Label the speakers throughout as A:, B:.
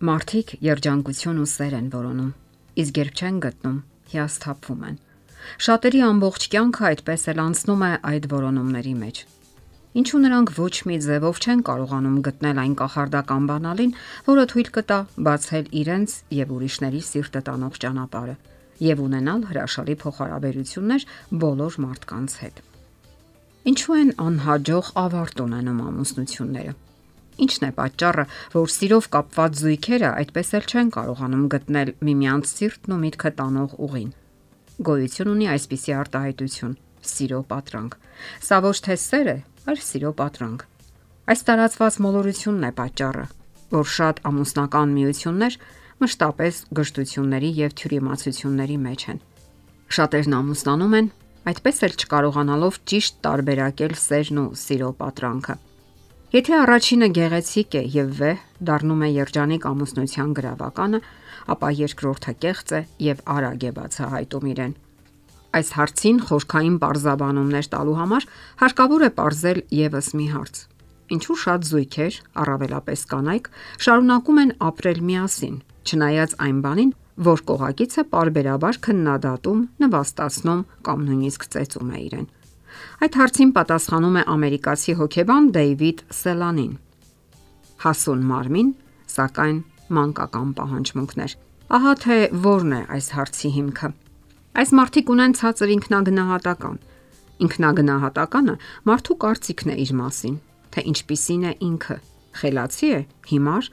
A: Մարդիկ երջանկություն ու սեր են որոնում, իսկ երբ չեն գտնում, հիասթափվում են։ Շատերի ամբողջ կյանքը այդպես էլ անցնում է այդ որոնումների մեջ։ Ինչու նրանք ոչ մի ձևով չեն կարողանում գտնել այն կախարդական բանալին, որը թույլ կտա բացել իրենց եւ ուրիշների սիրտը տանող ճանապարհը եւ ունենալ հրաշալի փոխհարաբերություններ բոլոր մարդկանց հետ։ Ինչու են անհաջող ավարտ ունենում ամուսնությունները։ Ինչն է պատճառը, որ սիրով կապված զույգերը այդպես էլ չեն կարողանում գտնել միմյանց սիրտն ու միտքը տանող ուղին։ Գոյություն ունի այսպիսի արտահայտություն՝ սիրո պատրանք։ Սա ոչ թե սեր է, այլ սիրո պատրանք։ Այս տարածված մոլորությունն է պատճառը, որ շատ ամուսնական միություններ մշտապես գժտությունների եւ թյուրիմացությունների մեջ են։ Շատերն ամուսնանում են, այդպես էլ չկարողանալով ճիշտ տարբերակել սերն ու սիրո պատրանքը։ Եթե առաջինը գեղեցիկ է եւ վեհ դառնում է երջանիկ ամուսնության գրավականը, ապա երկրորդը կեղծ է եւ արագ է բացահայտում իրեն։ Այս հարցին խորքային parzabanumներ տալու համար հարկավոր է ողրզել եւս մի հարց։ Ինչու շատ զույգեր, առավելապես կանայք, շարունակում են ապրել միասին, չնայած այն բանին, որ կողակիցը parberabar քննադատում, նվաստացնում կամ նույնիսկ ծեծում է իրեն։ Այդ հարցին պատասխանում է ամերիկացի հոկեբան Դեյվիդ Սելանին։ Հասուն մարմին, սակայն մանկական պահանջմունքներ։ Ահա թե որն է այս հարցի հիմքը։ Այս մարդիկ ունեն ցածր ինքնագնահատական։ Ինքնագնահատականը մարդու կարծիքն է իր մասին, թե ինչպիսին է ինքը։ Խելացի է, հիմար,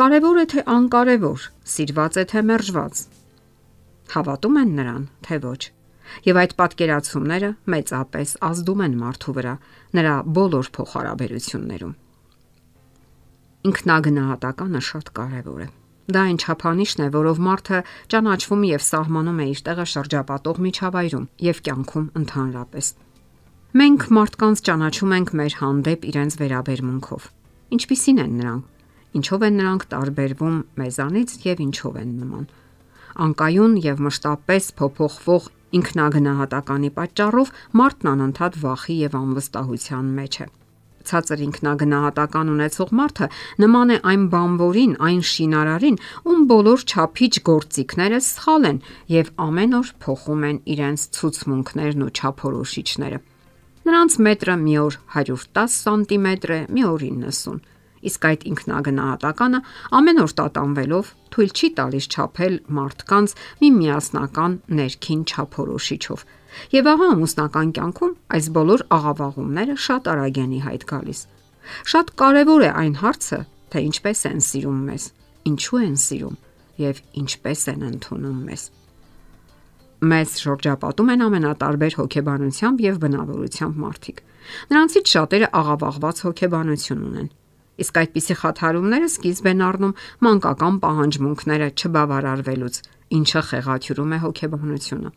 A: կարևոր է թե անկարևոր, սիրված է թե մերժված։ Հավատում են նրան, թե ոչ եւ այդ պատկերացումները մեծապես ազդում են մարդու վրա նրա բոլոր փոխհարաբերություններում։ Ինքնագնահատականը շատ կարևոր է։ Դա այն չափանիշն է, որով մարդը ճանաչվում եւ սահմանում է իր տեղը շրջապատող միջավայրում եւ կյանքում ընդհանրապես։ Մենք մարդկանց ճանաչում ենք մեր հանդեպ իրենց վերաբերմունքով։ Ինչպիսին են նրանք։ Ինչով են նրանք տարբերվում մեզանից եւ ինչով են նման անկայուն եւ մշտապես փոփոխվող ինքնագնահատականի պատճառով մարդն անընդհատ վախի եւ անվստահության մեջ է։ Ցածր ինքնագնահատական ունեցող մարդը նման է այն բամբորին, այն շինարարին, ում բոլոր չափիչ գործիքները սխալ են եւ ամեն օր փոխում են իրենց ցուցմունքներն ու չափորոշիչները։ Նրանց մետրը մի օր 110 սանտիմետր է, մի օր 90 իսկ այդ ինքնագնահատականը ամեն օր տատանվելով թույլ չի տալիս չափել մարդկանց մի միասնական ներքին չափորոշիչով։ Եվ ահա ամուսնական կյանքում այս բոլոր աղավաղումները շատ արագ են հայտ գալիս։ Շատ կարևոր է այն հարցը, թե ինչպես են սիրում մեզ, ինչու են սիրում եւ ինչպես են ընդունում մեզ։ Մեզ շրջապատում են ամենատարբեր հոգեբանությամբ եւ բնավորությամբ մարդիկ։ Նրանցից շատերը աղավաղված հոգեբանություն ունեն Իսկ այդպիսի խաթարումները սկիզբ են առնում մանկական պահանջմունքները չբավարարվելուց, ինչը խեղաթյուրում է հոգեբանությունը։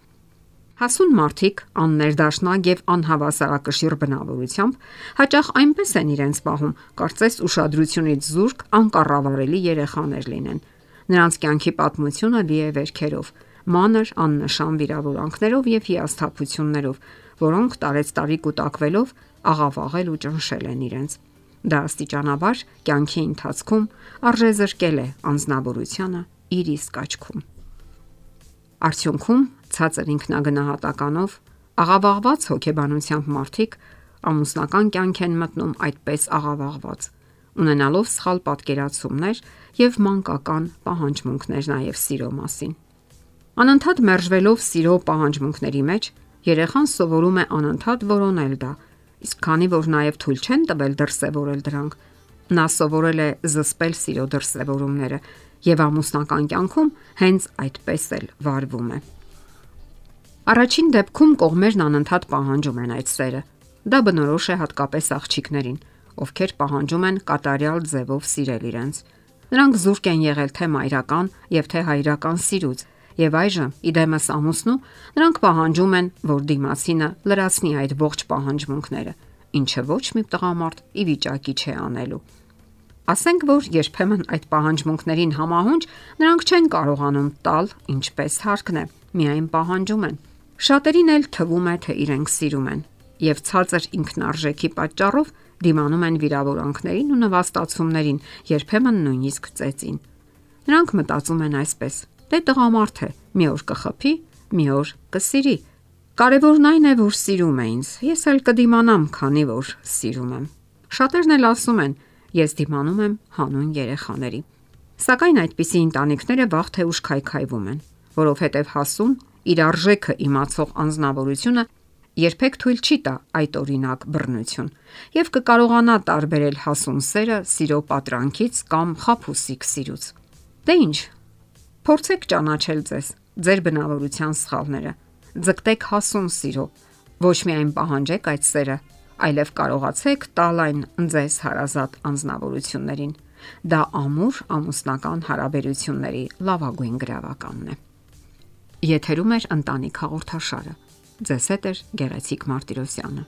A: Հասուն մարդիկ, աններդաշնակ եւ անհավասարակշիռ բնավորությամբ, հաճախ այնպես են իրենց պահում, կարծես ուշադրությունից զուրկ անկառավարելի երեխաներ լինեն։ Նրանց կյանքի պատմությունը լի է վերքերով, մանր աննշան վիրավորանքներով եւ հիասթափություններով, որոնք տարեց տարի կուտակվելով աղավաղել ու ճնշել են իրենց։ Դա աստիճանաբար կյանքի ընթացքում արժե զրկել է անznավորությունը իր իսկ աչքում։ Արդյունքում ցածր ինքնագնահատականով աղավաղված հոգեբանությամբ մարդիկ ամուսնական կյանք են մտնում այդպես աղավաղված, ունենալով սխալ պատկերացումներ եւ մանկական պահանջմունքներ նաեւ սիրո մասին։ Անընդհատ մերժվելով սիրո պահանջմունքների մեջ, երեխան սովորում է անընդհատ որոնել դա Իսկ քանի որ նաև թույլ չեն տվել դրսևորել դրանք, նա սովորել է զսպել սիրո դրսևորումները եւ ամուսնական կյանքում հենց այդպես էլ վարվում է։ Առաջին դեպքում կողմերն անընդհատ պահանջում են այդ սերը։ Դա բնորոշ է հատկապես աղջիկներին, ովքեր պահանջում են կատարյալ ձևով սիրել իրենց։ Նրանք զուրկ են եղել թե մայրական եւ թե հայրական սիրուց Եվ այժմ, իդեմս ամուսնու, նրանք պահանջում են, որ դիմացինը լրացնի այդ ողջ պահանջմունքները, ինչը ոչ մի տղամարդ ի վիճակի չէ անելու։ Ասենք որ երբեմն այդ պահանջմունքներին համահունչ նրանք չեն կարողանում տալ ինչպես հարկն է, միայն պահանջում են։ Շատերին էլ թվում է, թե իրենք սիրում են եւ ցածր ինքնարժեքի պատճառով դիմանում են վիրավորանքներին ու նվաստացումներին, երբեմն նույնիսկ ծեծին։ Նրանք մտածում են այսպես. Դե տղամարդ է, մի օր կխփի, մի օր կսիրի։ Կարևորն այն է, որ սիրում է ինձ։ Ես էլ կդիմանամ, քանի որ սիրում եմ։ Շատերն էլ ասում են. Ես դիմանում եմ հանուն երեխաների։ Սակայն այդպիսի ընտանիքները վաղ թե ուշ քայքայվում են, որովհետև հասուն իր արժեքը իմացող անznավորությունը երբեք թույլ չի տա այդ օրինակ բռնություն եւ կկարողանա տարբերել հասուն սերը սիրո պատրանքից կամ խափուսիկ սիրուց։ Դե ի՞նչ։ Փորձեք ճանաչել ձեզ, ձեր բնավորության սխալները։ Ձգտեք հասուն սիրո։ Ոչ միայն պահանջեք այդ սերը, այլև կարողացեք տալ այն ձեզ հարազատ անznավորություններին։ Դա ամուր ամուսնական հարաբերությունների լավագույն գրավականն է։ Եթերում է ընտանիք հաղորդաշարը։ Ձեզ հետ է Գեղեցիկ Մարտիրոսյանը։